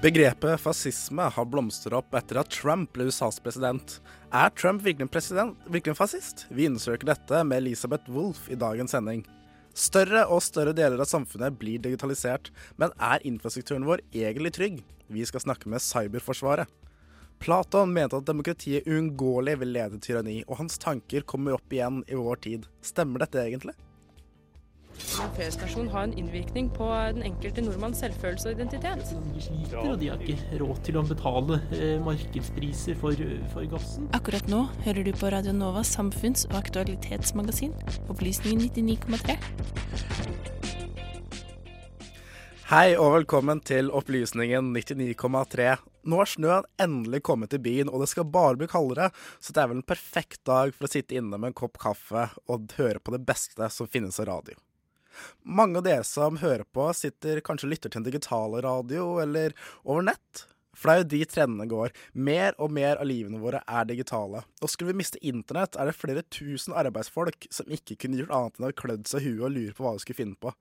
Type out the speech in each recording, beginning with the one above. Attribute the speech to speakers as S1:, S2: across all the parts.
S1: Begrepet fascisme har blomstret opp etter at Trump ble USAs president. Er Trump virkelig en, president, virkelig fascist? Vi undersøker dette med Elisabeth Wolff i dagens sending. Større og større deler av samfunnet blir digitalisert, men er infrastrukturen vår egentlig trygg? Vi skal snakke med Cyberforsvaret. Platon mente at demokratiet uunngåelig vil lede tyranni, og hans tanker kommer opp igjen i vår tid. Stemmer dette egentlig?
S2: En feriestasjon har en innvirkning på den enkelte nordmanns selvfølelse og identitet.
S3: De sliter, og de har ikke råd til å betale eh, markedspriser for, for gassen.
S4: Akkurat nå hører du på Radio Novas samfunns- og aktualitetsmagasin, Opplysningen 99,3.
S1: Hei og velkommen til Opplysningen 99,3. Nå har snøen endelig kommet til byen, og det skal bare bli kaldere, så det er vel en perfekt dag for å sitte inne med en kopp kaffe og høre på det beste som finnes av radio. Mange av dere som hører på, sitter kanskje og lytter til en digital radio eller over nett. For det er jo de trendene går. Mer og mer av livene våre er digitale. Og skulle vi miste internett, er det flere tusen arbeidsfolk som ikke kunne gjort annet enn å klødd seg i huet og lure på hva de skulle finne på.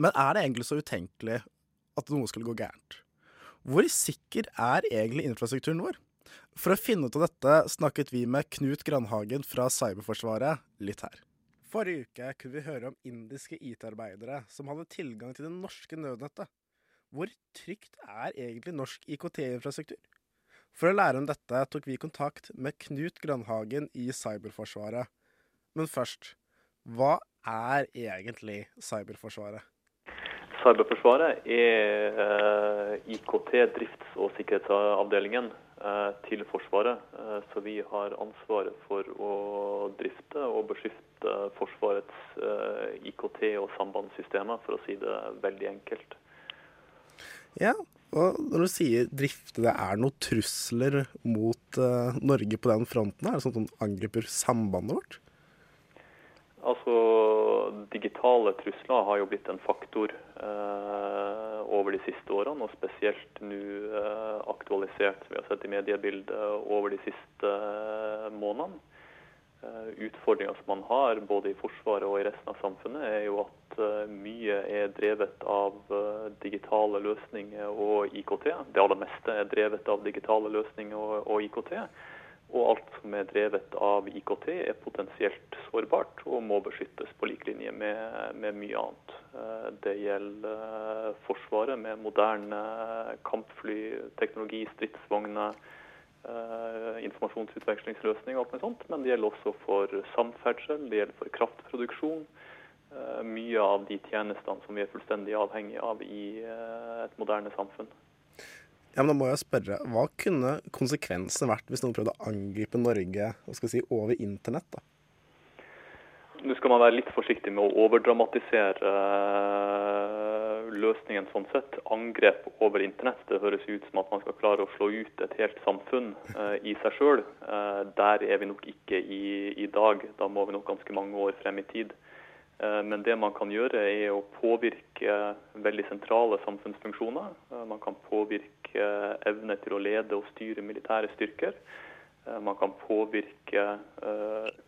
S1: Men er det egentlig så utenkelig at noe skulle gå gærent? Hvor sikker er egentlig infrastrukturen vår? For å finne ut av dette snakket vi med Knut Grandhagen fra Cyberforsvaret litt her. Forrige uke kunne vi høre om indiske IT-arbeidere som hadde tilgang til det norske nødnettet. Hvor trygt er egentlig norsk IKT-infrastruktur? For å lære om dette tok vi kontakt med Knut Grandhagen i Cyberforsvaret. Men først, hva er egentlig Cyberforsvaret?
S5: Cyberforsvaret er eh, IKT, drifts- og sikkerhetsavdelingen til Forsvaret. Eh, så vi har ansvaret for å drifte og beskytte Forsvarets eh, IKT- og sambandssystemer, for å si det veldig enkelt.
S1: Ja, og når du sier drifte, det er noen trusler mot eh, Norge på den fronten? Er det sånn at de angriper sambandet vårt?
S5: Altså, digitale trusler har jo blitt en faktor eh, over de siste årene, og spesielt nå eh, aktualisert, som vi har sett i mediebildet, over de siste eh, månedene. Eh, Utfordringa som man har både i Forsvaret og i resten av samfunnet, er jo at eh, mye er drevet av eh, digitale løsninger og IKT. Det aller meste er drevet av digitale løsninger og, og IKT. Og alt som er drevet av IKT er potensielt sårbart og må beskyttes på lik linje med, med mye annet. Eh, Det gjelder eh, Forsvaret med moderne kampfly, teknologi, stridsvogner, eh, informasjonsutvekslingsløsninger og alt mulig sånt. Men det gjelder også for samferdsel, det gjelder for kraftproduksjon. Eh, Mye av de tjenestene som vi er fullstendig avhengig av i eh, et moderne samfunn.
S1: Ja, men da må jeg spørre, Hva kunne konsekvensene vært hvis noen prøvde å angripe Norge si, over internett? da?
S5: Nå skal man være litt forsiktig med å overdramatisere eh, løsningen sånn sett. Angrep over internett, det høres ut som at man skal klare å slå ut et helt samfunn eh, i seg sjøl. der er vi nok ikke i, i dag. Da må vi nok ganske mange år frem i tid. Eh, Men det man kan gjøre, er å påvirke veldig sentrale samfunnsfunksjoner. Eh, Man kan påvirke evne til å lede og styre militære styrker. Eh, Man kan påvirke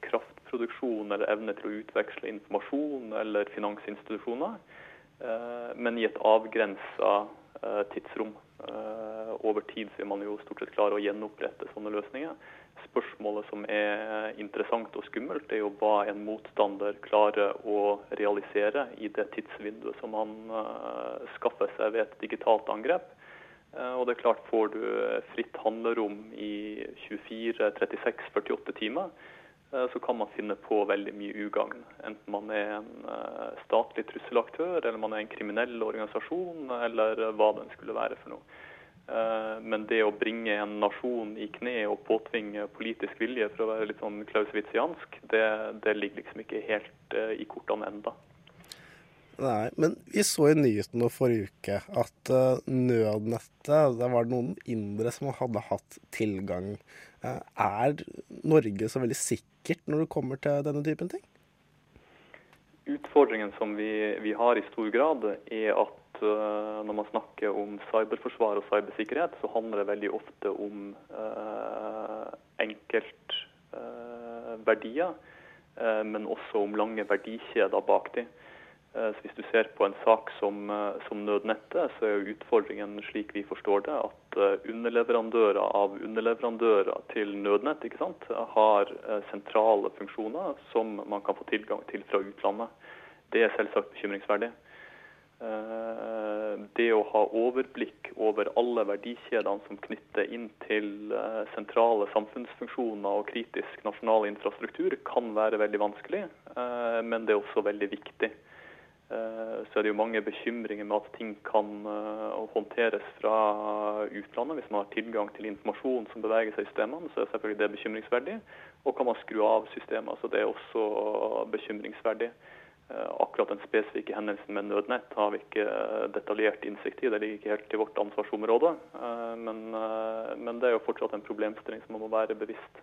S5: kraftproduksjon eller evne til å utveksle informasjon eller finansinstitusjoner, men i et avgrensa tidsrom. Eh, over tid er man jo stort sett klar å gjenopprette sånne løsninger. Spørsmålet som er interessant og skummelt, er jo hva en motstander klarer å realisere i det tidsvinduet som han uh, skaffer seg ved et digitalt angrep. Uh, og det er klart Får du fritt handlerom i 24, 36, 48 timer, så kan man finne på veldig mye ugagn. Enten man er en statlig trusselaktør, eller man er en kriminell organisasjon, eller hva den skulle være for noe. Eh, men det å bringe en nasjon i kne og påtvinge politisk vilje, for å være litt sånn klausewitziansk, det, det ligger liksom ikke helt i kortene enda.
S1: Nei, men vi så i nyhetene forrige uke at uh, nødnettet Det var noen indere som hadde hatt tilgang. Uh, er Norge så veldig sikkert når det kommer til denne typen ting?
S5: Utfordringen som vi, vi har i stor grad, er at uh, når man snakker om cyberforsvar og cybersikkerhet, så handler det veldig ofte om enkeltverdier, men også om lange verdikjeder bak dem. Så Hvis du ser på en sak som, som, nødnettet, så er jo utfordringen slik vi forstår det, at underleverandører av underleverandører til nødnett sant, har sentrale funksjoner som man kan få tilgang til fra utlandet. Det er selvsagt bekymringsverdig. Eh, det å ha overblikk over alle verdikjedene som knytter inn til eh, sentrale samfunnsfunksjoner og kritisk nasjonal infrastruktur, kan være veldig vanskelig, eh, men det er også veldig viktig. Så er det jo mange bekymringer med at ting kan håndteres fra utlandet. Hvis man har tilgang til informasjon som beveger seg i systemene, så er selvfølgelig det bekymringsverdig. Og kan man skru av systemer, så det er også bekymringsverdig. Eh, akkurat den spesifikke hendelsen med Nødnett har vi ikke eh, detaljert innsikt i. Det ligger ikke helt til vårt ansvarsområde. Eh, men, men det er jo fortsatt en problemstilling som man må være bevisst.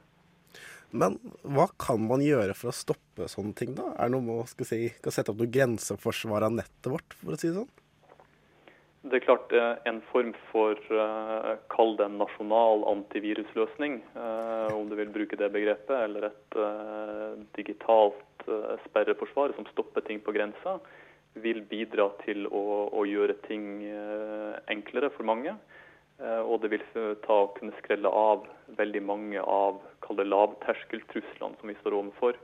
S1: Men hva kan man gjøre for å stoppe sånne ting, da? Er det noe med å si, sette opp noe grenseforsvar av nettet vårt, for å si det sånn?
S5: Det er klart en form for, kall det en nasjonal antivirusløsning, om du vil bruke det begrepet, eller et digitalt sperreforsvar som stopper ting på grensa, vil bidra til å, å gjøre ting eh, enklere for mange. Eh, og det vil ta å kunne skrelle av veldig mange av lavterskeltruslene som vi står overfor.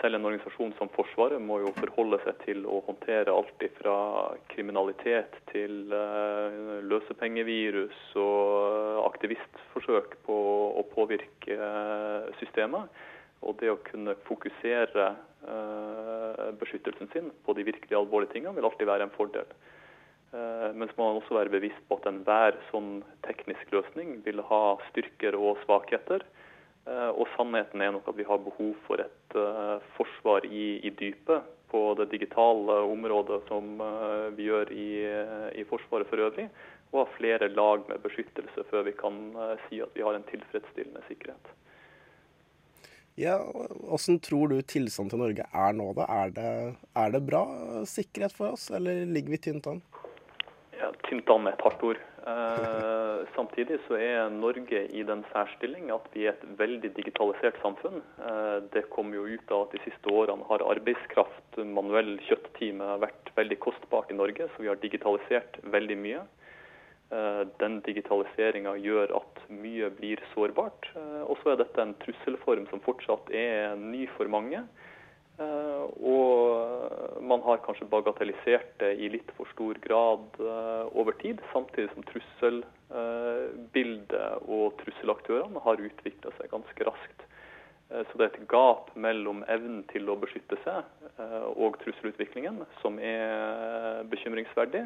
S5: Selv en organisasjon som Forsvaret må jo forholde seg til å håndtere alt fra kriminalitet til løsepengevirus og aktivistforsøk på å påvirke systemet. Og det å kunne fokusere beskyttelsen sin på de virkelig alvorlige tingene vil alltid være en fordel. Uh, men så må man også være bevisst på at enhver sånn teknisk løsning vil ha styrker og svakheter. Uh, og sannheten er nok at vi har behov for et forsvar i, i, dypet på det digitale området som vi gjør i, i, Forsvaret for øvrig. Og ha flere lag med beskyttelse før vi kan si at vi har en tilfredsstillende sikkerhet.
S1: Ja, Hvordan tror du tilstanden til Norge er nå, da? Er det, er det bra sikkerhet for oss, eller ligger vi tynt an?
S5: Tynt an med et hardt ord. Eh, samtidig så er Norge i den særstilling at vi er et veldig digitalisert samfunn. Eh, det kommer jo ut av at de siste årene har arbeidskraft, manuell kjøtttime, vært veldig kostbart i Norge. Så vi har digitalisert veldig mye. Eh, den digitaliseringa gjør at mye blir sårbart. Eh, og så er dette en trusselform som fortsatt er ny for mange. Eh, og man har kanskje bagatellisert det i litt for stor grad over tid, samtidig som trusselbildet og trusselaktørene har utvikla seg ganske raskt. Så det er et gap mellom evnen til å beskytte seg og trusselutviklingen som er bekymringsverdig.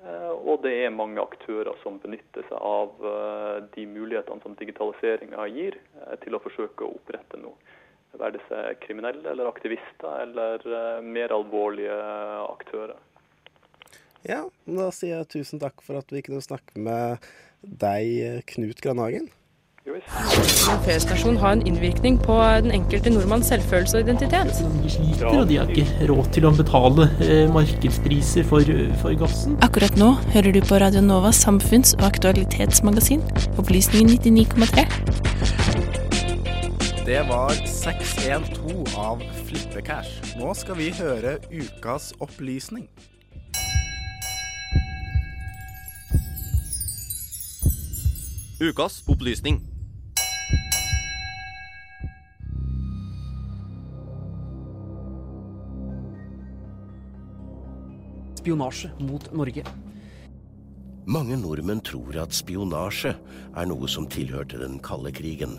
S5: Eh, og det er mange aktører som benytter seg av eh, de mulighetene som digitaliseringa gir, eh, til å forsøke å opprette noe. Være det seg kriminelle eller aktivister eller mer alvorlige aktører.
S1: Ja, da sier jeg tusen takk for at vi kunne snakke med deg, Knut Granhagen.
S2: En P-stasjon har en innvirkning på den enkelte nordmanns selvfølelse og identitet.
S3: De sliter, og de har ikke råd til å betale eh, markedspriser for, for, gassen.
S4: Akkurat nå hører du på Radio Novas samfunns- og aktualitetsmagasin, Opplysningen 99,3.
S1: Det var 612 av Flippecash. Nå skal vi høre ukas opplysning.
S6: Ukas opplysning.
S7: Spionasje mot Norge.
S8: Mange nordmenn tror at spionasje er noe som tilhørte den kalde krigen.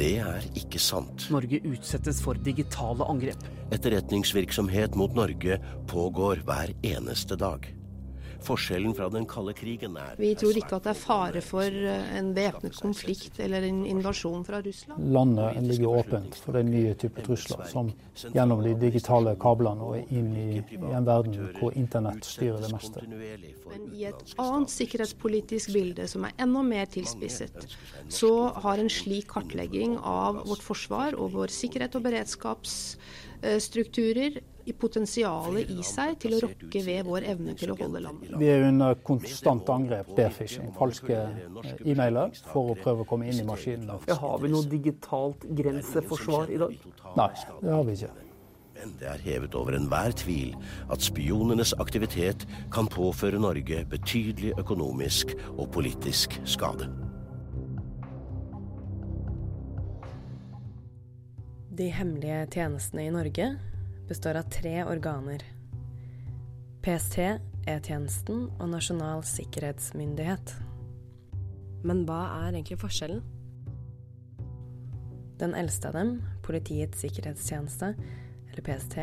S8: Det er ikke sant.
S7: Norge utsettes for digitale angrep.
S8: Etterretningsvirksomhet mot Norge pågår hver eneste dag. Forskjellen fra den kalde krigen er
S9: Vi tror ikke at det er fare for eh, en væpnet konflikt eller en invasjon fra Russland.
S10: Landet ligger åpent for den nye type trusler, som gjennom de digitale kablene og inn i, i en verden hvor internett styrer det meste.
S9: Men i et annet sikkerhetspolitisk bilde som er enda mer tilspisset, så har en slik kartlegging av vårt forsvar og vår sikkerhet og beredskapsstrukturer i potensialet i seg til å rokke ved vår evne til å holde landet.
S10: Vi er under konstant angrep, bearfishing, falske eh, e-mailer, for å prøve å komme inn i maskinene.
S7: Har vi noe digitalt grenseforsvar i dag?
S10: Nei, det har vi ikke.
S8: Men det er hevet over enhver tvil at spionenes aktivitet kan påføre Norge betydelig økonomisk og politisk skade.
S11: De hemmelige tjenestene i Norge består av tre organer. PST, E-tjenesten og Nasjonal sikkerhetsmyndighet. Men hva er egentlig forskjellen? Den eldste av dem, Politiets sikkerhetstjeneste, eller PST,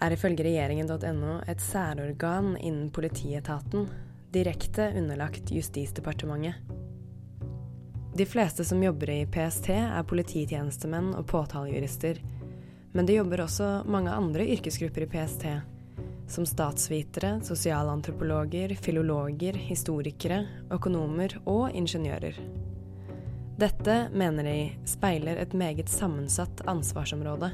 S11: er ifølge regjeringen.no et særorgan innen politietaten, direkte underlagt Justisdepartementet. De fleste som jobber i PST, er polititjenestemenn og påtalejurister. Men det jobber også mange andre yrkesgrupper i PST, som statsvitere, sosialantropologer, filologer, historikere, økonomer og ingeniører. Dette, mener de, speiler et meget sammensatt ansvarsområde.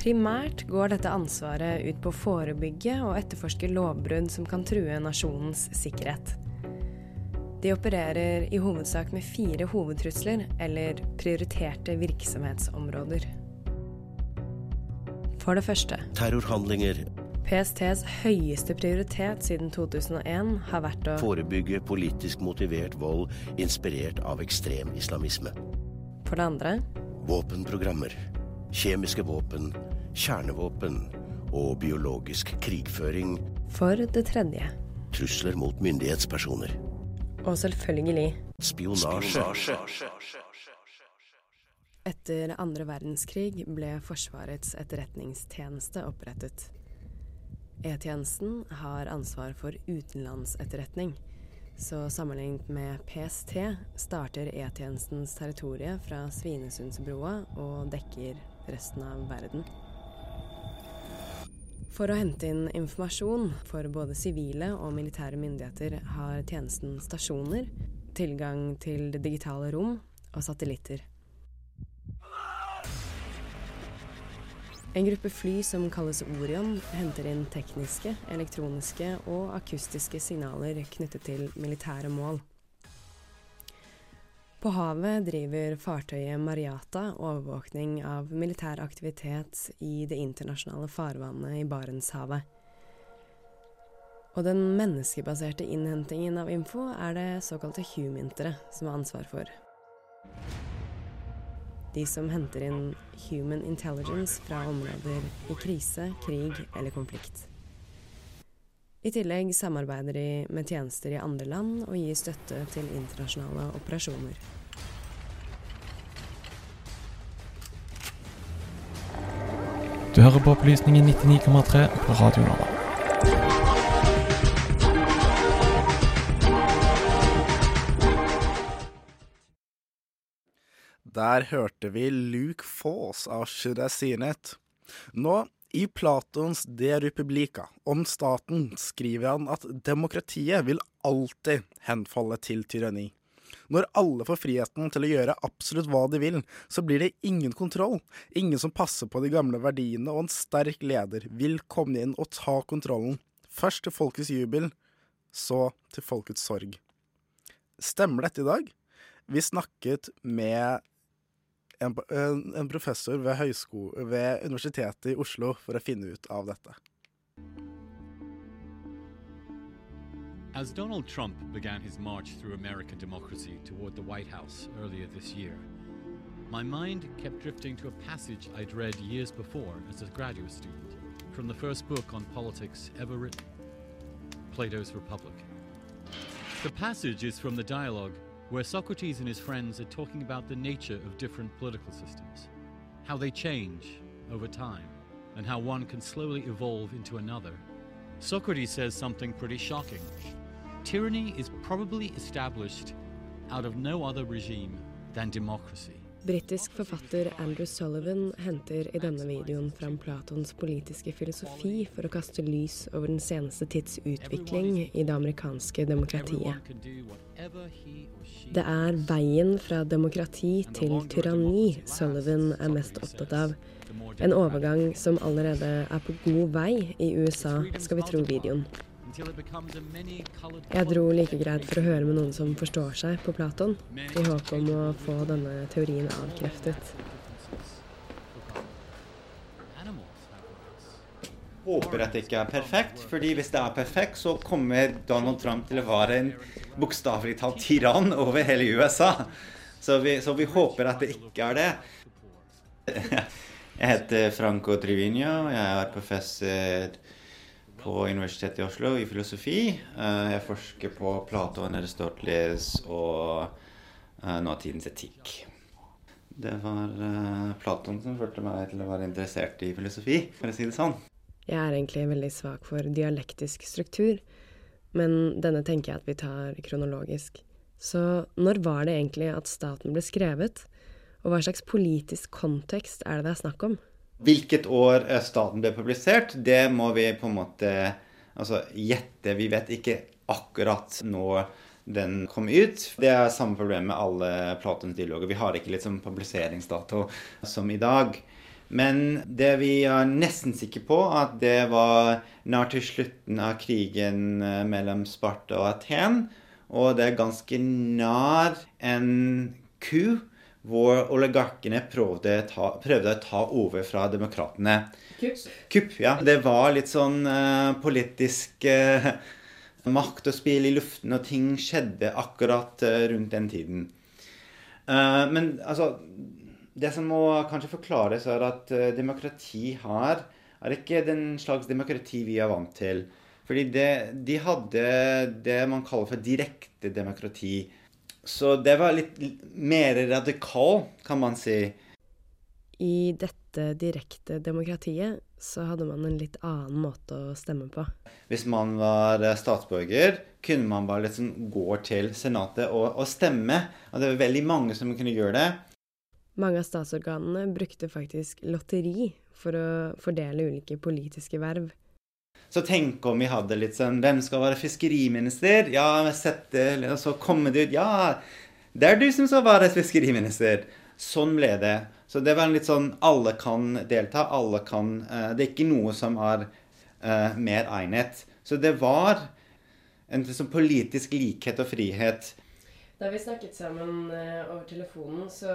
S11: Primært går dette ansvaret ut på å forebygge og etterforske lovbrudd som kan true nasjonens sikkerhet. De opererer i hovedsak med fire hovedtrusler, eller prioriterte virksomhetsområder. For det første
S8: Terrorhandlinger.
S11: PSTs høyeste prioritet siden 2001 har vært å
S8: Forebygge politisk motivert vold inspirert av ekstrem islamisme.
S11: For det andre
S8: Våpenprogrammer. Kjemiske våpen, kjernevåpen og biologisk krigføring.
S11: For det tredje
S8: Trusler mot myndighetspersoner.
S11: Og selvfølgelig
S8: Spionasje.
S11: Etter andre verdenskrig ble Forsvarets etterretningstjeneste opprettet. E-tjenesten har ansvar for utenlandsetterretning, så sammenlignet med PST starter E-tjenestens territorie fra Svinesundsbroa og dekker resten av verden. For å hente inn informasjon for både sivile og militære myndigheter har tjenesten stasjoner, tilgang til det digitale rom og satellitter. En gruppe fly som kalles Orion, henter inn tekniske, elektroniske og akustiske signaler knyttet til militære mål. På havet driver fartøyet Mariata overvåkning av militær aktivitet i det internasjonale farvannet i Barentshavet. Og den menneskebaserte innhentingen av info er det såkalte humintere som har ansvar for. De som henter inn human intelligence fra områder i krise, krig eller konflikt. I tillegg samarbeider de med tjenester i andre land og gir støtte til internasjonale operasjoner.
S12: Du hører på Opplysningen 99,3 på Radio Nova.
S1: Der hørte vi Luke Foss av Should I Seen It. Nå, i Platons De Republica, om staten, skriver han at demokratiet vil alltid henfalle til tyranni. Når alle får friheten til å gjøre absolutt hva de vil, så blir det ingen kontroll, ingen som passer på de gamle verdiene, og en sterk leder vil komme inn og ta kontrollen. Først til folkets jubel, så til folkets sorg. Stemmer dette i dag? Vi snakket med en, en, professor ved, ved Universitetet i Oslo for å finne ut av dette.
S6: As Donald Trump began his march through American democracy toward the White House earlier this year, my mind kept drifting to a passage I'd read years before as a graduate student from the first book on politics ever written Plato's Republic. The passage is from the dialogue where Socrates and his friends are talking about the nature of different political systems, how they change over time, and how one can slowly evolve into another. Socrates says something pretty shocking. Tyranny is probably established out of no other regime than democracy.
S11: Britisk forfatter Andrew Sullivan henter i denne videoen fram Platons politiske filosofi for å kaste lys over den seneste tids utvikling i det amerikanske demokratiet. Det er veien fra demokrati til tyranni Sullivan er mest opptatt av. En overgang som allerede er på god vei i USA, skal vi tro videoen. Jeg dro like greit for å høre med noen som forstår seg på Platon, i håp om å få denne teorien avkreftet.
S13: Håper at det ikke er perfekt, fordi hvis det er perfekt, så kommer Donald Trump til å være en bokstavelig talt tyrann over hele USA. Så vi, så vi håper at det ikke er det. Jeg heter Franco Trivigno. Jeg er professor på Universitetet i Oslo i filosofi. Jeg forsker på Platon, Aristoteles og nåtidens etikk. Det var Platon som førte meg til å være interessert i filosofi, for å si det sånn.
S11: Jeg er egentlig veldig svak for dialektisk struktur, men denne tenker jeg at vi tar kronologisk. Så når var det egentlig at staten ble skrevet? Og hva slags politisk kontekst er det det er snakk om?
S13: Hvilket år staten ble publisert, det må vi på en måte altså, gjette. Vi vet ikke akkurat når den kom ut. Det er samme problem med alle Platons dialoger. Vi har ikke liksom publiseringsdato som i dag. Men det vi er nesten sikre på, at det var nær til slutten av krigen mellom Sparta og Aten. Og det er ganske nær en ku hvor oligarkene prøvde, ta, prøvde, å ta over fra demokratene.
S11: Kupp?
S13: Kupp, ja. Det var litt sånn uh, politisk uh, makt og spill i luften, og ting skjedde akkurat uh, rundt den tiden. men altså Det som må kanskje forklares, er at demokrati her er ikke den slags demokrati vi er vant til. Fordi det, de hadde det man kaller for direkte demokrati. Så det var litt mer radikal, kan man si.
S11: I dette direkte demokratiet så hadde man en litt annen måte å stemme på.
S13: Hvis man var statsborger, kunne man bare liksom gå til Senatet og, og stemme. Og det var veldig mange som kunne gjøre det.
S11: Mange av statsorganene brukte faktisk lotteri for å fordele ulike politiske verv.
S13: Så tenk om vi hadde litt sånn Hvem skal være fiskeriminister? Ja, sett det, og så kommer det ut Ja, det er du som skal være fiskeriminister. Sånn ble det. Så det var litt sånn Alle kan delta. Alle kan uh, Det er ikke noe som er uh, mer egnet. Så det var en sånn politisk likhet og frihet.
S11: Da vi snakket sammen uh, over telefonen, så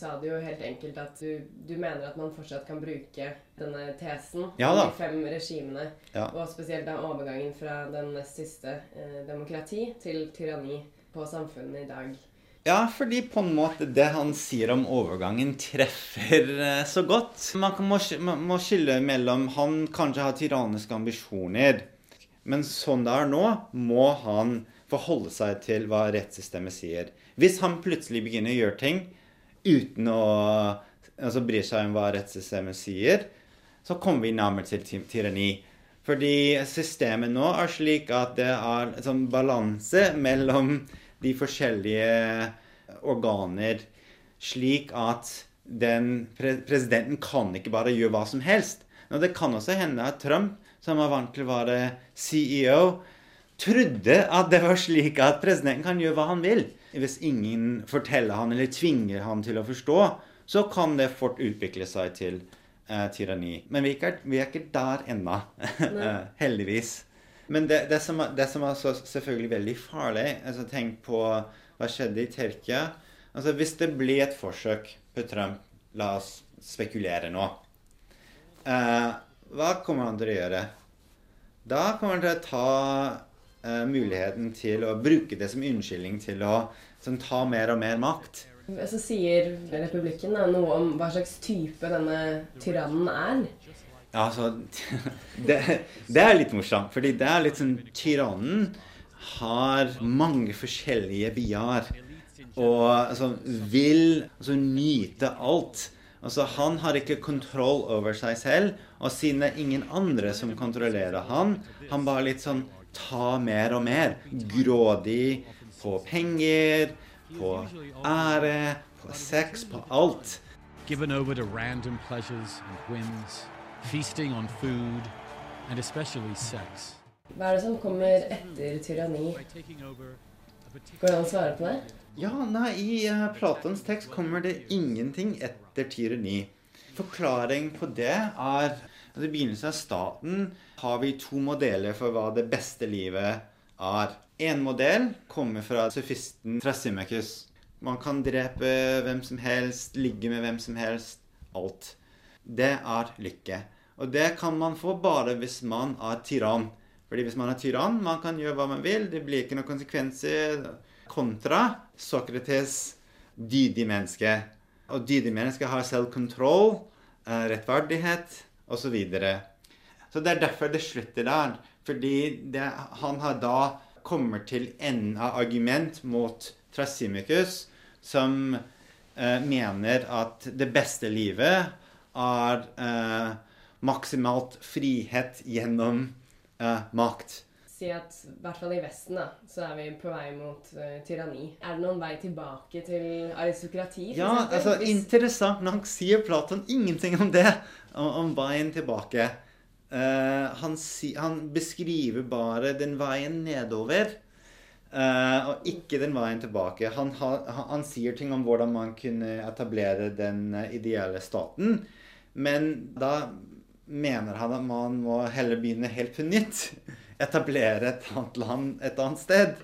S11: sa du jo helt enkelt at du, du, mener at man fortsatt kan bruke denne tesen
S13: ja,
S11: om de fem regimene,
S13: ja.
S11: og spesielt da overgangen fra den nest siste eh, demokrati til tyranni på samfunnet i dag.
S13: Ja, fordi på en måte det han sier om overgangen, treffer uh, så godt. Man må, man må skille mellom Han kanskje har tyranniske ambisjoner, men sånn det er nå, må han forholde seg til hva rettssystemet sier. Hvis han plutselig begynner å gjøre ting uten å altså bry seg om hva rettssystemet sier, så kommer vi nærmere til tyranni. Fordi systemet nå er slik at det er en sånn balanse mellom de forskjellige organer, slik at den pre presidenten kan ikke bare gjøre hva som helst. Nå, det kan også hende at Trump, som er vant til å være CEO, trodde at det var slik at presidenten kan gjøre hva han vil. Hvis ingen forteller han eller tvinger han til å forstå, så kan det fort utvikle seg til eh, tyranni. Men vi er ikke, vi er ikke der ennå. Heldigvis. Men det, det, som, det, som, er selvfølgelig veldig farlig altså Tenk på hva skjedde i Tyrkia. Altså Hvis det blir et forsøk på Trump La oss spekulere nå. Eh, hva kommer han til å gjøre? Da kommer han til å ta eh, muligheten til å bruke det som unnskyldning til å som, ta mer og mer makt.
S14: Så sier republikken da, noe om hva slags type denne tyrannen er.
S13: Ja, altså det, det er litt morsomt, fordi det er litt sånn Tyrannen har mange forskjellige biar. Og altså, vil altså, nyte alt. Altså, han har ikke kontroll over seg selv, og siden det er ingen andre som kontrollerer han, han bare litt sånn ta mer og mer. Grådig på penger, på ære, på sex, på alt.
S6: Given over to random pleasures and whims, feasting on food, and especially sex.
S14: Hva er det som kommer etter tyranni? Går det an å svare på det?
S13: Ja, nei, I uh, Platons tekst kommer det ingenting etter tyranni. Forklaring på det er at I begynnelsen av staten har vi to modeller for hva det beste livet er. En modell kommer fra sofisten Trasimachus. Man kan drepe hvem som helst, ligge med hvem som helst. Alt. Det er lykke. Og det kan man få bare hvis man er tyrann. Fordi hvis man er tyrann, man kan gjøre hva man vil. Det blir ikke noen konsekvenser. Kontra Sokrates dydig menneske. Og dydig menneske har selvkontroll, kontroll, rettferdighet osv. Så, så det er derfor det slutter der. Fordi det, han har da kommer til enden av argument mot Trasimicus, som eh, mener at det beste livet er eh, maksimalt frihet gjennom eh, makt.
S14: Si at i hvert fall i Vesten da, så er vi på vei mot uh, tyranni. Er det noen vei tilbake til aristokrati?
S13: Ja, altså Hvis... Interessant nok sier Platon ingenting om det. Om, om veien tilbake. Uh, han, si, han, beskriver bare den veien nedover. Uh, og ikke den veien tilbake. Han, ha, han, sier ting om hvordan man kunne etablere den ideelle staten. Men da mener han at man må heller begynne helt på nytt. Etablere et annet land et annet sted.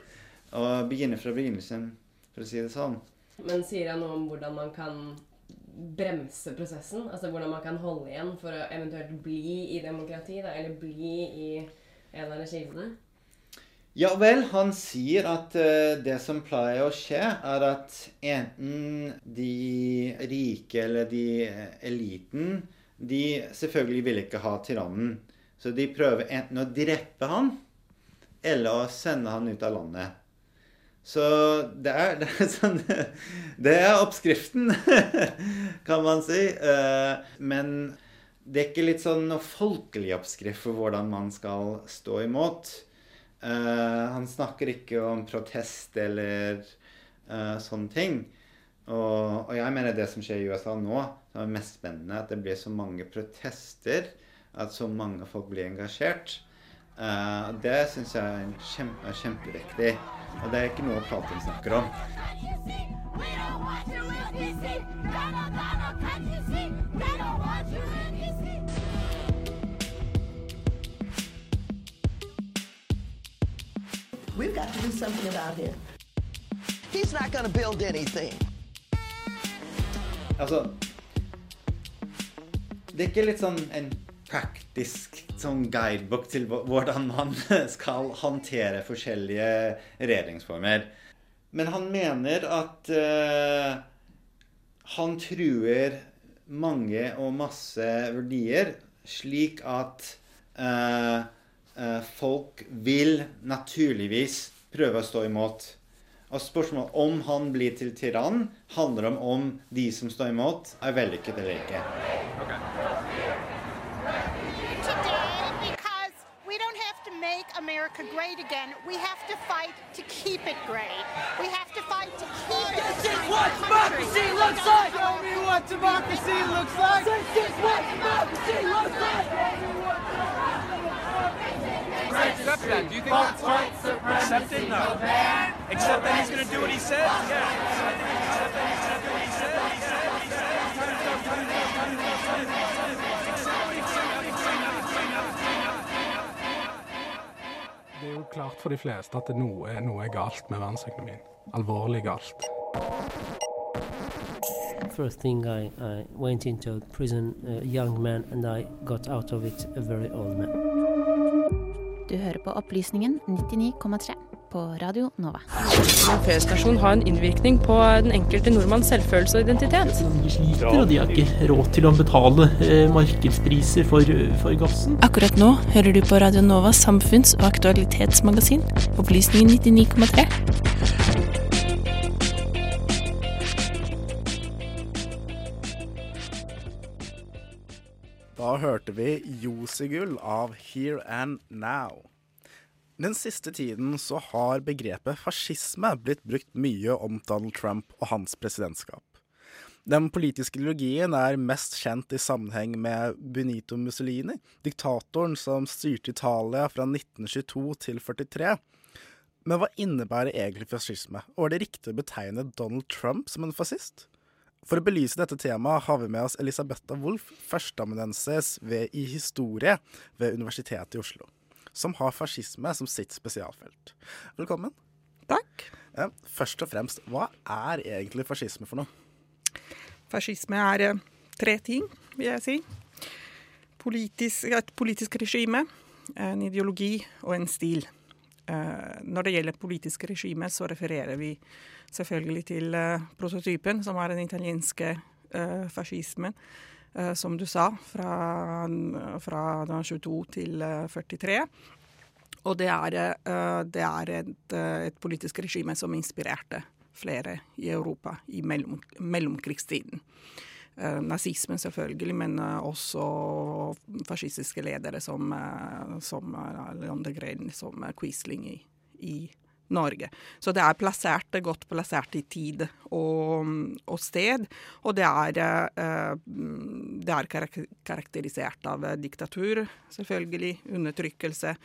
S13: Og begynne fra begynnelsen, for å si det sånn.
S14: Men sier han noe om hvordan man kan bremse prosessen? Altså hvordan man kan holde igjen for å eventuelt bli i demokrati, da, eller bli i en av regimene?
S13: Ja vel, han sier at uh, det som pleier å skje, er at enten de rike eller de eliten de selvfølgelig vil ikke ha tyrannen. Så de prøver enten å drepe han eller å sende han ut av landet. Så det er, det er, sånn, det er oppskriften, kan man si. Eh, men det er ikke litt sånn noe folkelig oppskrift for hvordan man skal stå imot. Eh, han snakker ikke om protest eller uh, sånne ting. Og, jeg mener det som skjer i USA nå, som er mest spennende, at det blir så mange protester, at så mange folk blir engasjert. Uh, det syns jeg er, kjempe, er kjempeviktig. Og det er ikke noe Platon snakker om.
S15: We've got to do something about him. He's not going to build anything.
S13: Altså Det er ikke litt sånn en praktisk sånn guidebok til hvordan man skal håndtere forskjellige regjeringsformer. Men han mener at uh, han truer mange og masse verdier, slik at uh, uh, folk vil naturligvis prøve å stå imot. Og spørsmålet om han blir til tyrann, handler om om de som står imot, er vellykket eller ikke. Okay. America great again, we have to fight to keep it great. We have to fight to keep it This is what democracy looks like! Show me what democracy looks like! This is what democracy looks like!
S16: accept that. Do you think that's right? accept it? No. Accept that he's going to do what he says? Yeah.
S17: Det er jo klart for de fleste at noe, noe er galt med verdensøkonomien. Alvorlig galt.
S18: First thing I, I went into prison, a young man, and I got out of it a very old man.
S4: Du hører på Opplysningen 99,3 på Radio Nova.
S2: En P-stasjon har en innvirkning på den enkelte nordmanns selvfølelse og identitet.
S3: De sliter, og de har ikke råd til å betale eh, markedspriser for, for gassen.
S4: Akkurat nå hører du på Radio Novas samfunns- og aktualitetsmagasin, Opplysningen 99,3.
S1: Da hørte vi Josegull av Here and Now. Den siste tiden så har begrepet fascisme blitt brukt mye om Donald Trump og hans presidentskap. Den politiske ideologien er mest kjent i sammenheng med Benito Mussolini, diktatoren som styrte Italia fra 1922 til 43. Men hva innebærer egentlig fascisme, og er det riktig å betegne Donald Trump som en fascist? For å belyse dette temaet har vi med oss Elisabetta Wolff, førsteamanuensis i historie ved Universitetet i Oslo, som har fascisme som sitt spesialfelt. Velkommen.
S19: Takk.
S1: Først og fremst, hva er egentlig fascisme for noe?
S19: Fascisme er eh, tre ting, vil jeg si. Politisk, et politisk regime, en ideologi og en stil. Eh, når det gjelder politisk regime, så refererer vi selvfølgelig til eh, prototypen, som er den italienske fascismen, som du sa, fra, fra 22 til 43. Og det er, eh, det er et, eh, et politisk regime som inspirerte flere i Europa i mellom, mellomkrigstiden. Eh, nazismen selvfølgelig, men eh, også fascistiske ledere som, eh, som eh, Leon de Green, som eh, Quisling i, i Norge. Så det er plassert, godt plassert i tid og, og sted. Og det er, eh, det er karakterisert av diktatur, selvfølgelig, undertrykkelse,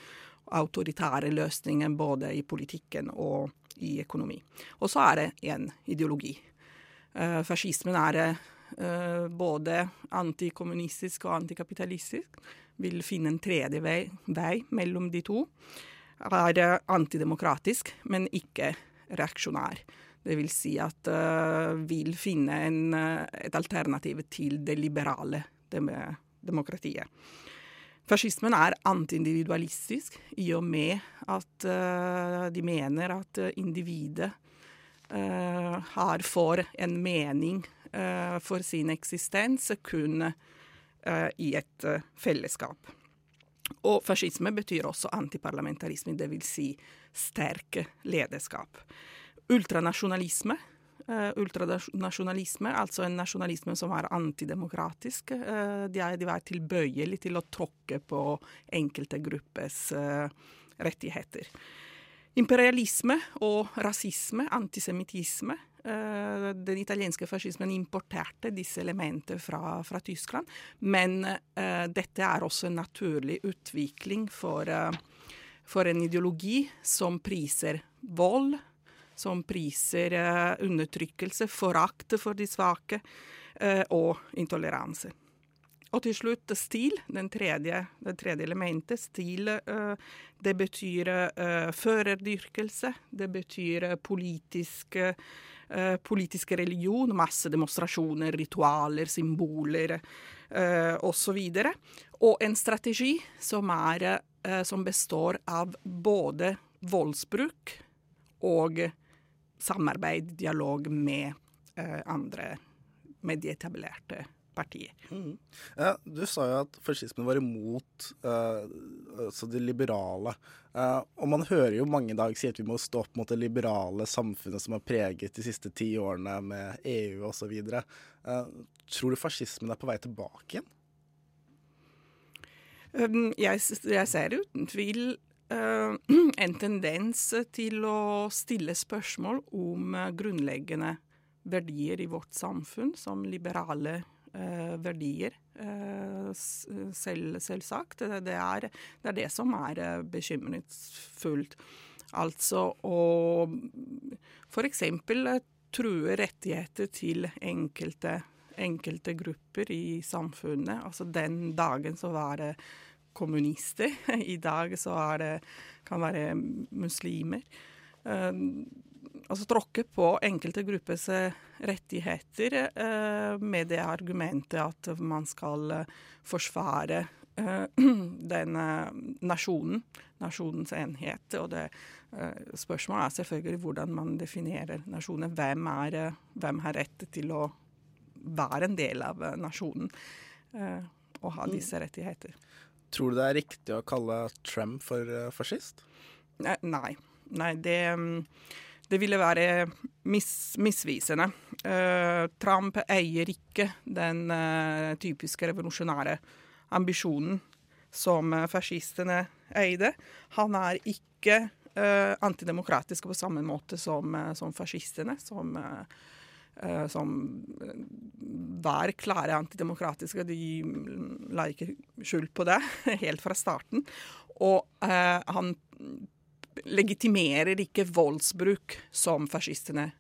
S19: autoritære løsninger både i politikken og i økonomi. Og så er det en ideologi. Eh, fascismen er eh, både antikommunistisk og antikapitalistisk. Vil finne en tredje vei, vei mellom de to er eh, antidemokratisk, men ikke reaksjonær. Det vil si at uh, vil finne en, uh, et alternativ til det liberale dem demokratiet. Fascismen er antiindividualistisk i og med at uh, de mener at individet har for en mening for sin eksistens kun i et fellesskap. Og fascisme betyr også antiparlamentarisme, dvs. Si sterk lederskap. Ultranasjonalisme. Uh, ultranasjonalisme, altså en nasjonalisme som er antidemokratisk. Uh, de, er, de er tilbøyelige til å tråkke på enkelte gruppes uh, rettigheter. Imperialisme og rasisme, antisemittisme. Den italienske fascismen importerte disse elementene fra, fra Tyskland. Men uh, dette er også en naturlig utvikling for, uh, for en ideologi som priser vold, som priser uh, undertrykkelse, forakt for de svake og intoleranse. Og til slutt stil, den tredje, det tredje elementet. Stil, det betyr førerdyrkelse, det betyr politisk Uh, politisk religion, masse demonstrasjoner, ritualer, symboler osv. Og, og en strategi som, er, som består av både voldsbruk og samarbeid, dialog med andre, med de partier.
S1: Mm. Ja, du sa jo at fascismen var imot altså det liberale. Uh, og man hører jo mange i dag si at vi må stå opp mot det liberale samfunnet som har preget de siste ti årene med EU osv. Uh, tror du fascismen er på vei tilbake igjen?
S19: Um, jeg, jeg, ser uten tvil uh, en tendens til å stille spørsmål om grunnleggende verdier i vårt samfunn, som liberale verdier. Selv, selvsagt. Det er, det er, det som er bekymringsfullt. Altså å f.eks. true rettigheter til enkelte, enkelte grupper i samfunnet. Altså den dagen så var det kommunister. I dag så er det, kan være muslimer. Altså tråkke på enkelte gruppers rettigheter eh, med det argumentet at man skal forsvare eh, den eh, nasjonen, nasjonens enhet. Og det eh, spørsmålet er selvfølgelig hvordan man definerer nasjonen. Hvem, er, eh, hvem har rett til å være en del av eh, nasjonen eh, og ha disse rettigheter.
S1: Tror du det er riktig å kalle Trump for eh, fascist?
S19: Eh, Nei. Nei, det, mm, det ville være mis, misvisende. Uh, Trump eier ikke den uh, typiske revolusjonære ambisjonen som eh, fascistene eide. Han er ikke uh, antidemokratisk på samme måte som, som fascistene, som, som var klare antidemokratiske. De mm, la ikke skjul på det helt fra starten. Og han legitimerer ikke voldsbruk som fascistene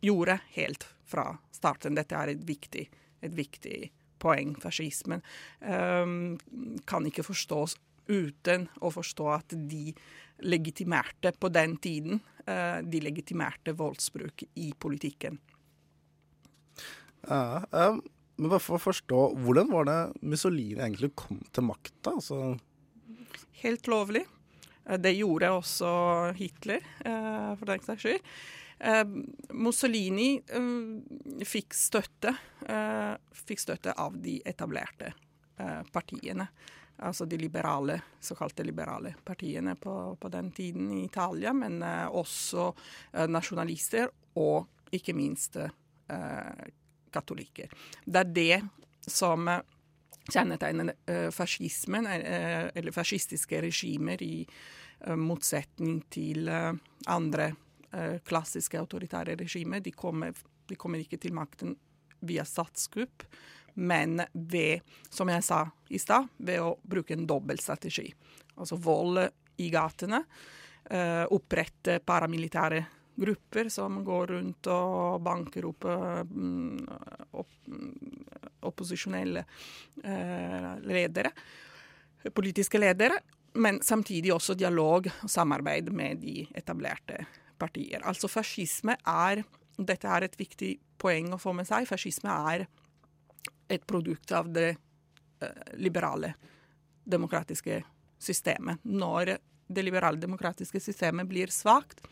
S19: gjorde helt fra starten. Dette er et viktig, et viktig poeng. Fascismen um, kan ikke forstås uten å forstå at de legitimerte på den tiden uh, de legitimerte voldsbruk i politikken.
S1: Ja, um, men bare for å forstå, hvordan var det Mussolini egentlig kom til makta? Altså,
S19: Helt lovlig. Eh, Det gjorde også Hitler, eh, for den saks skyld. Eh, Mussolini fikk støtte, fikk støtte av de etablerte partiene. Altså de liberale, såkalte liberale partiene på, på den tiden i Italia, men også nasjonalister og ikke minst katolikker. Det er det som kjennetegner eh, fascismen, eh, eller fascistiske regimer, i eh, motsetning til andre klassiske autoritære regimer. De kommer, de kommer ikke til makten via statskupp, men ved, som jeg sa i stad, ved å bruke en dobbeltstrategi. Altså vold i gatene, opprette paramilitære grupper som går rundt og banker opp, eh, opp opposisjonelle eh, ledere, politiske ledere, men samtidig også dialog og samarbeid med de etablerte partier. Altså fascisme er, dette er et viktig poeng å få med seg, fascisme er et produkt av det eh, liberale demokratiske systemet. Når det liberale demokratiske systemet blir svakt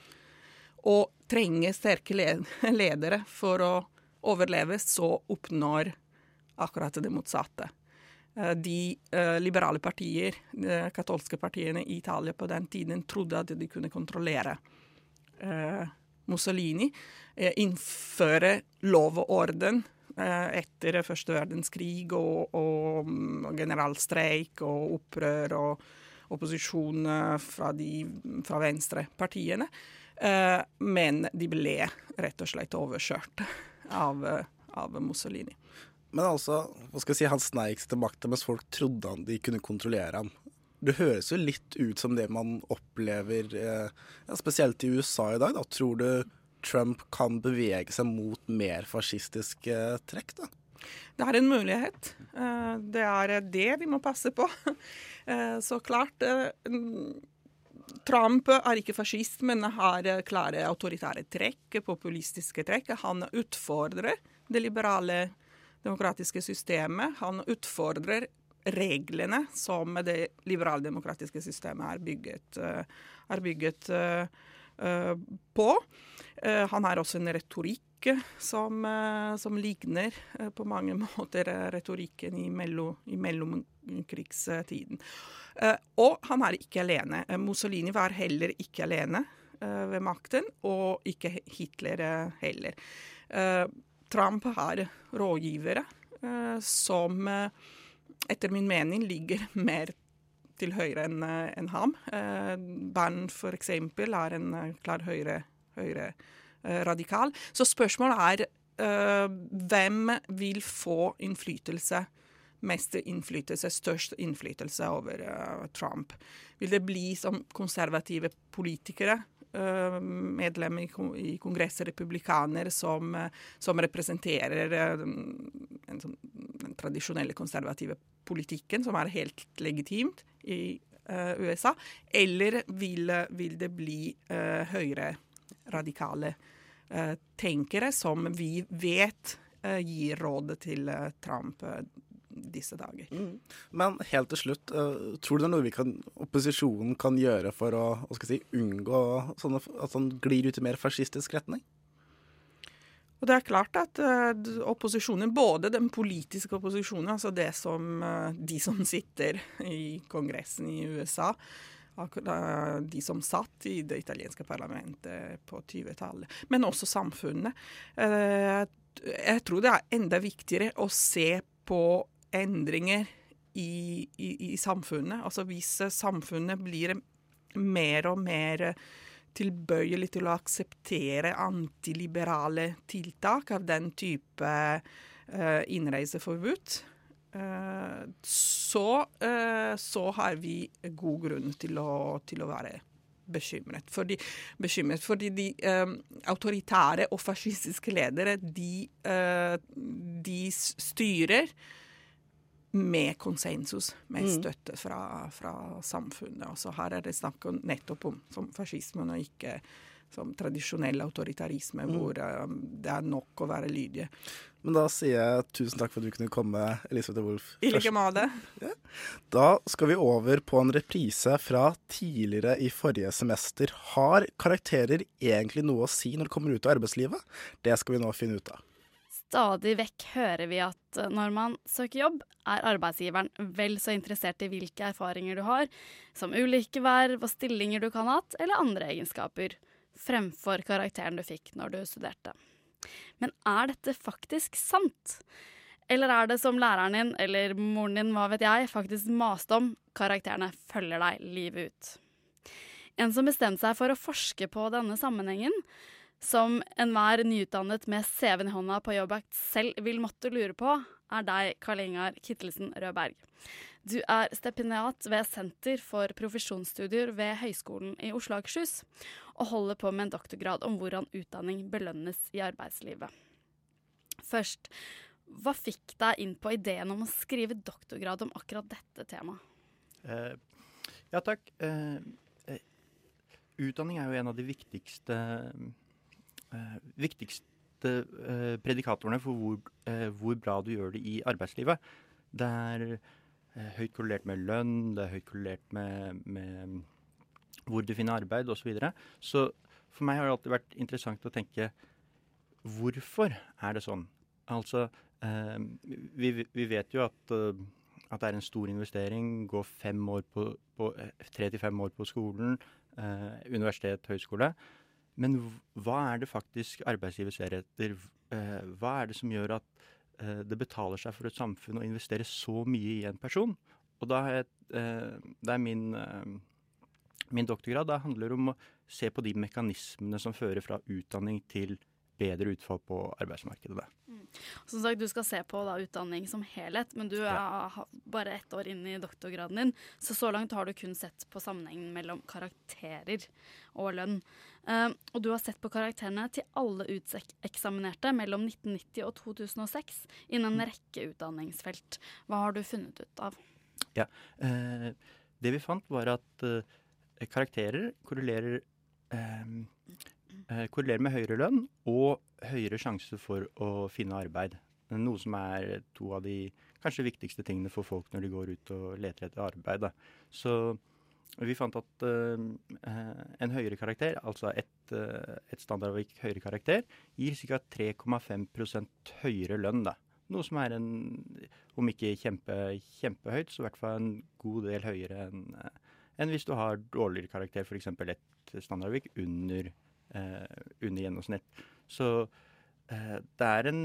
S19: og trenger sterke ledere for å overleve, så oppnår akkurat det motsatte. Eh, De eh, liberale partier, de katolske partiene i Italia på den tiden, trodde at de kunne kontrollere eh, Mussolini, eh, innføre lov og orden eh, etter første verdenskrig og, og mm, generalstreik og opprør og opposisjon eh, fra de fra venstrepartiene. Eh, men de ble rett og slett overkjørt av, eh, av Mussolini.
S1: men altså, hva skal jeg si, han sneik seg til makta mens folk trodde han de kunne kontrollere ham. Det høres jo litt ut som det man opplever, eh, ja, spesielt i USA i dag. Da. Tror du Trump kan bevege seg mot mer fascistiske trekk? da?
S19: Det er en mulighet. Det er det vi må passe på. Så klart Trump er ikke fascist, men har eh, klare autoritære trekk, populistiske trekk. Han utfordrer det liberale demokratiske systemet. Han utfordrer reglene som det liberaldemokratiske systemet er bygget, eh, er bygget eh, på. Han har også en retorikk som, som ligner på mange måter retorikken i, mellom, i mellomkrigstiden. Eh, Og han er ikke alene. Eh, Mussolini var heller ikke alene eh, ved makten, og ikke Hitler heller. Trump har rådgivere som etter min mening ligger mer til høyre enn en ham. Bern eksempel er en klar høyre, høyre radikal. Så spørsmålet er hvem vil få innflytelse, mest innflytelse, størst innflytelse over uh, Trump? Vil det bli som konservative politikere? Uh, Medlemmer i kon- i Kongresset, republikanere, som, eh, som representerer eh, en sånn, den tradisjonelle konservative politikken, som er helt legitimt i eh, USA, eller vil, vil det bli uh, høyreradikale tenkere som vi vet eh, gir råd til eh, Trump eh, disse dager.
S1: Mm. Men helt til slutt, uh, tror du det er noe vi kan, opposisjonen kan gjøre for å si, unngå sånne, at han glir ut i mer fascistisk retning?
S19: Og det er klart at uh, opposisjonen, både den politiske opposisjonen, altså det som uh, de som sitter i Kongressen i USA, de som satt i det italienske parlamentet på 20-tallet, men også samfunnet. Jeg tror det er enda viktigere å se på endringer i, i, i samfunnet. Altså hvis samfunnet blir mer og mer tilbøyelig til å akseptere antiliberale tiltak av den type uh, innreiseforbud, uh, så, uh, så, har vi god grunn til å, til å være bekymret. Fordi, bekymret, fordi de autoritære og fascistiske ledere, de, de styrer med konsensus, med mm. støtte fra, fra samfunnet. Og så her er det snakk om nettopp om som fascismen, og ikke som tradisjonell autoritarisme, mm. hvor um, det er nok å være lydige.
S1: Men da sier jeg tusen takk for at du kunne komme, Elisabeth Wolff.
S19: I like måte.
S1: Ja. Da skal vi over på en reprise fra tidligere i forrige semester. Har karakterer egentlig noe å si når du kommer ut av arbeidslivet? Det skal vi nå finne ut av.
S20: Stadig vekk hører vi at eh, når man søker jobb, er arbeidsgiveren vel så interessert i hvilke erfaringer du har, som ulike verv og stillinger du kan ha hatt, eller andre egenskaper, fremfor karakteren du fikk når du studerte. Men er dette faktisk sant? Eller er det som læreren din, eller moren din, hva vet jeg, faktisk maste om, karakterene følger deg livet ut? En som bestemte seg for å forske på denne sammenhengen, som enhver nyutdannet med CV-en i hånda på jobbjakt selv vil måtte lure på, er deg, Karl Ingar Kittelsen Rødberg. Du er stipendiat ved Senter for profesjonsstudier ved Høgskolen i Oslo og Akershus, og holder på med en doktorgrad om hvordan utdanning belønnes i arbeidslivet. Først, hva fikk deg inn på ideen om å skrive doktorgrad om akkurat dette temaet?
S21: Uh, ja, takk. Uh, uh, utdanning er jo en av de viktigste eh, viktigste eh, predikatorene for hvor, eh, hvor, bra du gjør det i arbeidslivet. Det er eh, høyt korrelert med lønn, det er høyt korrelert med, med hvor du finner arbeid osv. Så, videre. så for meg har det alltid vært interessant å tenke hvorfor er det sånn? Altså, eh, vi, vi, vet jo at, uh, at, det er en stor investering. Gå fem år på tre til fem år på skolen, eh, universitet, høyskole. Men hva er det faktisk arbeidsgiver ser etter? Eh, hva er det som gjør at eh, det betaler seg for et samfunn å investere så mye i en person? Og da er, eh, det er min, min doktorgrad det handler om å se på de mekanismene som fører fra utdanning til bedre utfall på arbeidsmarkedet. Mm.
S20: Som sagt, Du skal se på da, utdanning som helhet, men du er ja. bare ett år inn i doktorgraden din. Så så langt har du kun sett på sammenhengen mellom karakterer og lønn. Uh, og du har sett på karakterene til alle uteksaminerte mellom 1990 og 2006 innen en mm. rekke utdanningsfelt. Hva har du funnet ut av?
S21: Ja, uh, Det vi fant, var at uh, karakterer korrelerer eh, korrelerer med høyere lønn og høyere sjanse for å finne arbeid. Noe som er to av de kanskje viktigste tingene for folk når de går ut og leter etter arbeid. Da. Så vi fant at uh, en høyere karakter, altså et, uh, et standardavvik høyere karakter, gir ca. 3,5% høyere lønn. Da. Noe som er en, om ikke kjempe, kjempehøyt, så i hvert fall en god del høyere enn enn hvis du har dårligere karakter, f.eks. et standardavvik under Eh, under gjennomsnitt. Så eh, det er en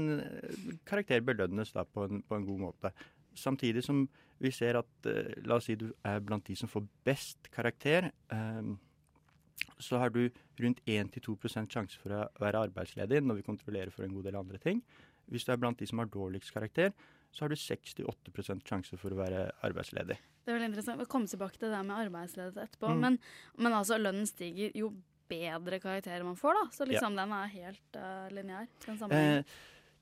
S21: karakter belønnes da på en, på en, god måte. Samtidig som vi ser at eh, la oss si du er blant de som får best karakter, så har du rundt 1-2% sjanse for å være arbeidsledig når vi kontrollerer for en god del andre ting. Hvis du er blant de som har dårligst karakter, så har du 6-8 sjanse for å være arbeidsledig.
S20: Det er veldig interessant. Vi kommer tilbake til det med arbeidsledighet etterpå. Mm. Men, men, altså, lønnen stiger. Jo bedre karakterer man får, da. Så liksom ja. den er helt uh, lineær.
S21: Eh,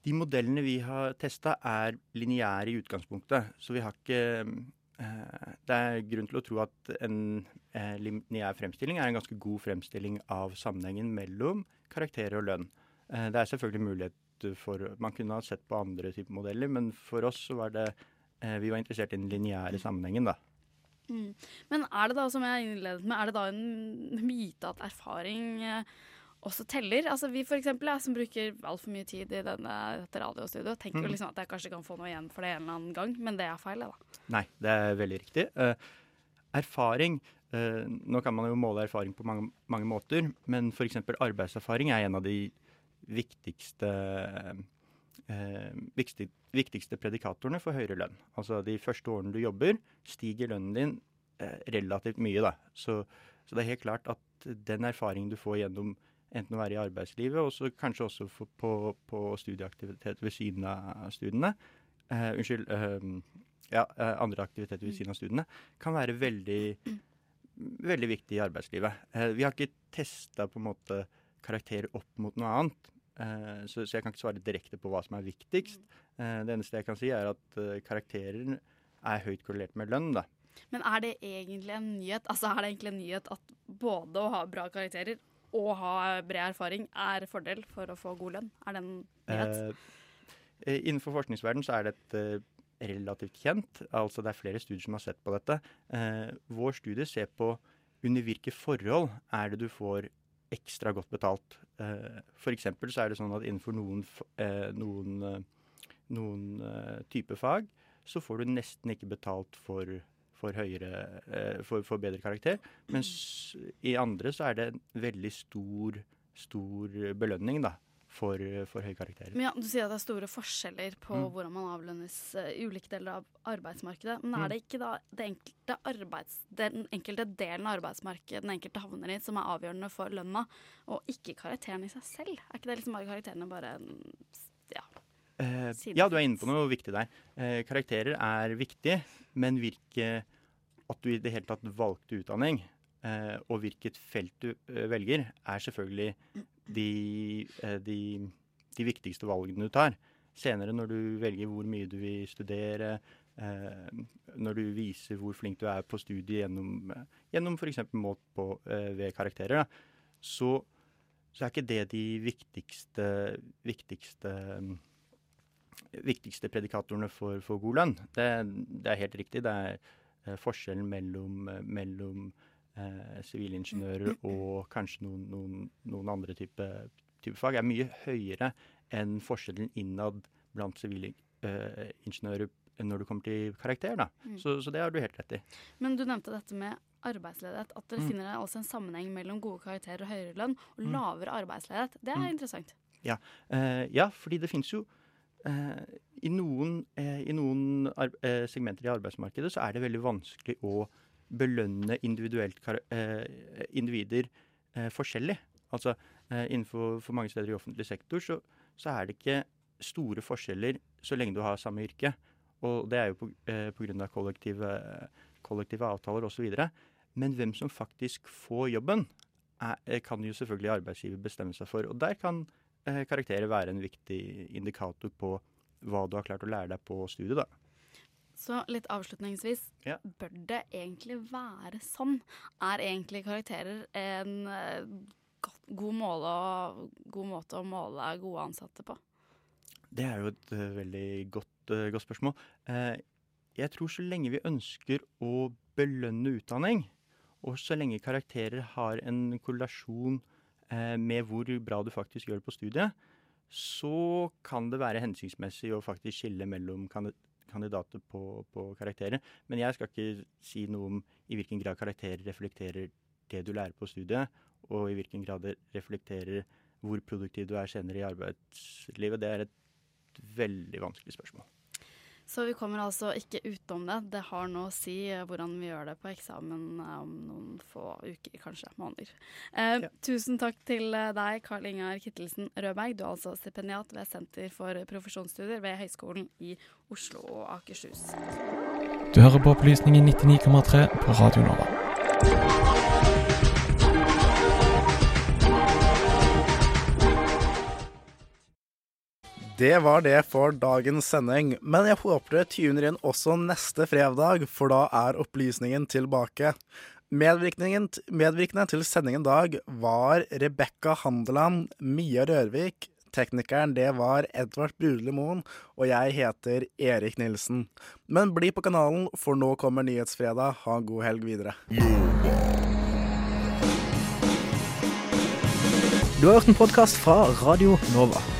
S21: de modellene vi har testa er lineære i utgangspunktet. Så vi har ikke eh, Det er grunn til å tro at en eh, lineær fremstilling er en ganske god fremstilling av sammenhengen mellom karakterer og lønn. Eh, det er selvfølgelig mulighet for Man kunne ha sett på andre typer modeller, men for oss så var det vi var interessert i den lineære sammenhengen, da.
S20: Mm. Men er det da, som jeg innledet med, er det da en myte at erfaring eh, også teller? Altså Vi for eksempel, jeg som bruker altfor mye tid i denne, dette radiostudioet, tenker jo
S21: Mm.
S20: liksom at jeg kanskje kan få noe igjen for det en eller annen gang, men det er feil, da.
S21: Nei, det er veldig riktig. Uh, erfaring uh, Nå kan man jo måle erfaring på mange, mange måter, men f.eks. arbeidserfaring er en av de viktigste uh, viktig, viktigste predikatorene for høyere lønn. Altså de første årene du jobber, stiger lønnen din eh, relativt mye. Da. Så, så det er helt klart at den erfaringen du får gjennom enten å være i arbeidslivet, og kanskje også på, på studieaktivitet ved siden av studiene, eh, unnskyld, eh, ja, eh, andre aktiviteter ved siden av studiene, kan være veldig, veldig viktig i arbeidslivet. Eh, vi har ikke testa på karakterer opp mot noe annet. Så jeg kan ikke svare direkte på hva som er viktigst. Eh, det eneste jeg kan si, er at eh, karakterer er høyt korrelert med lønn. da.
S20: Men er det egentlig en nyhet Altså er det egentlig en nyhet at både å ha bra karakterer og ha bred erfaring er fordel for å få god lønn? Er det en nyhet?
S21: Eh, innenfor forskningsverdenen så er dette relativt kjent. Altså det er flere studier som har sett på dette. Eh, vår studie ser på under hvilke forhold er det du får ekstra godt betalt. Eh, eksempel så er det sånn at innenfor noen, eh, noen, eh, noen uh, type fag så får du nesten ikke betalt for, for, høyere, uh, for, for bedre karakter. Mens i andre så er det en veldig stor, stor belønning da, for, for høye karakterer.
S20: Men ja, Du sier at det er store forskjeller på
S21: Mm.
S20: hvordan man avlønnes eh, i ulike deler av arbeidsmarkedet. Men
S21: Mm.
S20: er det ikke da det enkelte arbeids, den enkelte delen av arbeidsmarkedet den enkelte havner i, som er avgjørende for lønna, og ikke karakteren i seg selv? Er ikke det liksom bare karakterene bare en ja,
S21: Eh, ja, du er inne på noe viktig der. Eh, karakterer er viktig, men hvilke At du i det hele tatt valgte utdanning, eh, og hvilket felt du eh, velger, er selvfølgelig de, eh, de, de viktigste valgene du tar. Senere, når du velger hvor mye du vil studere, eh, når du viser hvor flink du er på studiet gjennom, gjennom f.eks. målt på, eh, ved karakterer, da, så, så er ikke det de viktigste, viktigste viktigste predikatorene for, for god lønn. Det, det er helt riktig. Det er eh, forskjellen mellom, mellom sivilingeniører eh, sivilingeniører og kanskje noen, noen, noen andre type, type fag er mye høyere enn forskjellen innad blant sivilingeniører når det kommer til karakter. Da.
S20: Mm.
S21: Så, så det har du helt rett i.
S20: Men du nevnte dette med arbeidsledighet. At dere
S21: Mm.
S20: finner altså en sammenheng mellom gode karakterer og høyere lønn og
S21: Mm.
S20: lavere arbeidsledighet. Det er
S21: Mm.
S20: interessant.
S21: Ja, eh, ja fordi det finnes jo eh, I noen, eh, i noen eh, segmenter i arbeidsmarkedet så er det veldig vanskelig å belønne eh, individer eh, forskjellig. Altså eh, innenfor for mange steder i offentlig sektor så, så er det ikke store forskjeller så lenge du har samme yrke. Og det er jo eh, av kollektive, kollektive avtaler osv. Men hvem som faktisk får jobben, er, eh, kan jo selvfølgelig arbeidsgiver bestemme seg for. Og der kan eh, karakterer være en viktig indikator på hva du har klart å lære deg på studiet. da.
S20: Så litt avslutningsvis,
S21: Ja.
S20: bør det egentlig være sånn? Er egentlig karakterer en eh, god, måle god måte å måle gode ansatte på?
S21: Det er jo et eh, veldig godt, eh, godt spørsmål. Eh, jeg tror så lenge vi ønsker å belønne utdanning, og så lenge karakterer har en korrelasjon eh, med hvor bra du faktisk gjør det på studiet, så kan det være hensiktsmessig å faktisk skille mellom kandidater på, på karakterer. Men jeg skal ikke si noe om i hvilken grad karakterer reflekterer det du lærer på studiet, og i hvilken grad det reflekterer hvor produktiv du er senere i arbeidslivet. Det er et veldig vanskelig spørsmål.
S20: Så vi kommer altså ikke utenom det. Det har noe å si eh, hvordan vi gjør det på eksamen eh, om noen få uker, kanskje måneder. Eh, Tusen takk til eh, deg, Karl Ingar Kittelsen Rødberg. Du er altså stipendiat ved Senter for profesjonsstudier ved Høgskolen i Oslo og Akershus.
S12: Du hører på Opplysningen 99,3 på Radio Nova.
S1: Det var det for dagens sending, men jeg håper dere tuner inn også neste fredag, for da er opplysningen tilbake. Medvirkende til sendingen dag var Rebekka Handeland, Mia Rørvik, Teknikeren det var Edvard Brudle Moen, og jeg heter Erik Nilsen. Men bli på kanalen, for nå kommer Nyhetsfredag. Ha en god helg videre.
S7: Du har hørt en podkast fra Radio Nova.